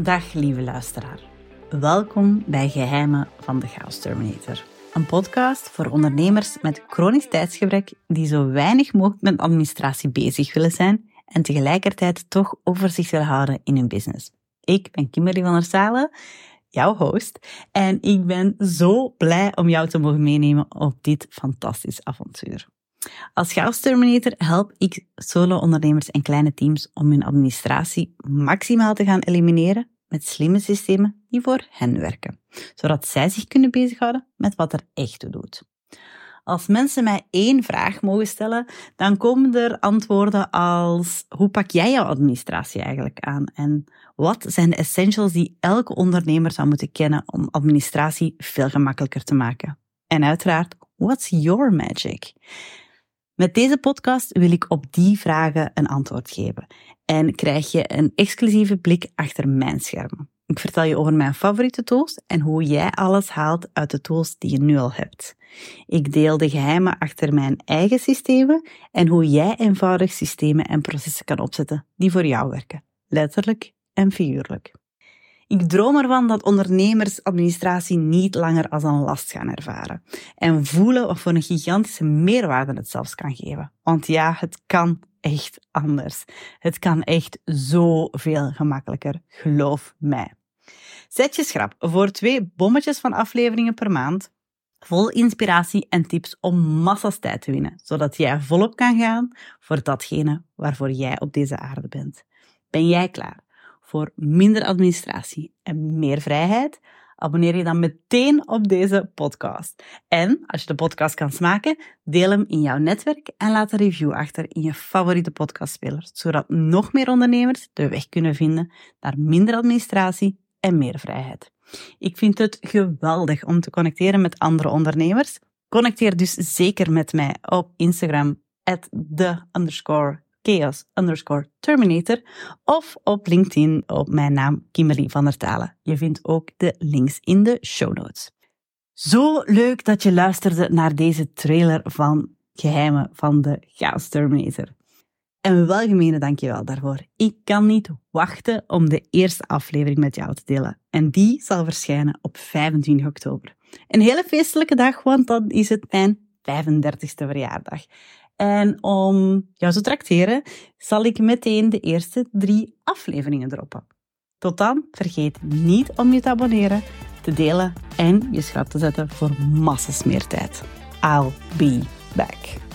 Dag lieve luisteraar. Welkom bij Geheimen van de Chaos Terminator. Een podcast voor ondernemers met chronisch tijdsgebrek die zo weinig mogelijk met administratie bezig willen zijn en tegelijkertijd toch overzicht willen houden in hun business. Ik ben Kimberly van der Salen, jouw host, en ik ben zo blij om jou te mogen meenemen op dit fantastisch avontuur. Als Chaos Terminator help ik solo-ondernemers en kleine teams om hun administratie maximaal te gaan elimineren met slimme systemen die voor hen werken, zodat zij zich kunnen bezighouden met wat er echt toe doet. Als mensen mij één vraag mogen stellen, dan komen er antwoorden als hoe pak jij jouw administratie eigenlijk aan en wat zijn de essentials die elke ondernemer zou moeten kennen om administratie veel gemakkelijker te maken? En uiteraard, what's your magic? Met deze podcast wil ik op die vragen een antwoord geven en krijg je een exclusieve blik achter mijn schermen. Ik vertel je over mijn favoriete tools en hoe jij alles haalt uit de tools die je nu al hebt. Ik deel de geheimen achter mijn eigen systemen en hoe jij eenvoudig systemen en processen kan opzetten die voor jou werken, letterlijk en figuurlijk. Ik droom ervan dat ondernemers administratie niet langer als een last gaan ervaren en voelen wat voor een gigantische meerwaarde het zelfs kan geven. Want ja, het kan echt anders. Het kan echt zoveel gemakkelijker, geloof mij. Zet je schrap voor twee bommetjes van afleveringen per maand, vol inspiratie en tips om massas tijd te winnen, zodat jij volop kan gaan voor datgene waarvoor jij op deze aarde bent. Ben jij klaar? Voor minder administratie en meer vrijheid, abonneer je dan meteen op deze podcast. En als je de podcast kan smaken, deel hem in jouw netwerk en laat een review achter in je favoriete podcastspeler, zodat nog meer ondernemers de weg kunnen vinden naar minder administratie en meer vrijheid. Ik vind het geweldig om te connecteren met andere ondernemers. Connecteer dus zeker met mij op Instagram at the underscore chaos underscore terminator of op LinkedIn op mijn naam Kimberly van der Talen. Je vindt ook de links in de show notes. Zo leuk dat je luisterde naar deze trailer van Geheimen van de Chaos Terminator. En welgemene dankjewel daarvoor. Ik kan niet wachten om de eerste aflevering met jou te delen. En die zal verschijnen op 25 oktober. Een hele feestelijke dag, want dan is het mijn 35ste verjaardag. En om jou te tracteren, zal ik meteen de eerste drie afleveringen droppen. Tot dan, vergeet niet om je te abonneren, te delen en je schrap te zetten voor massas meer tijd. I'll be back.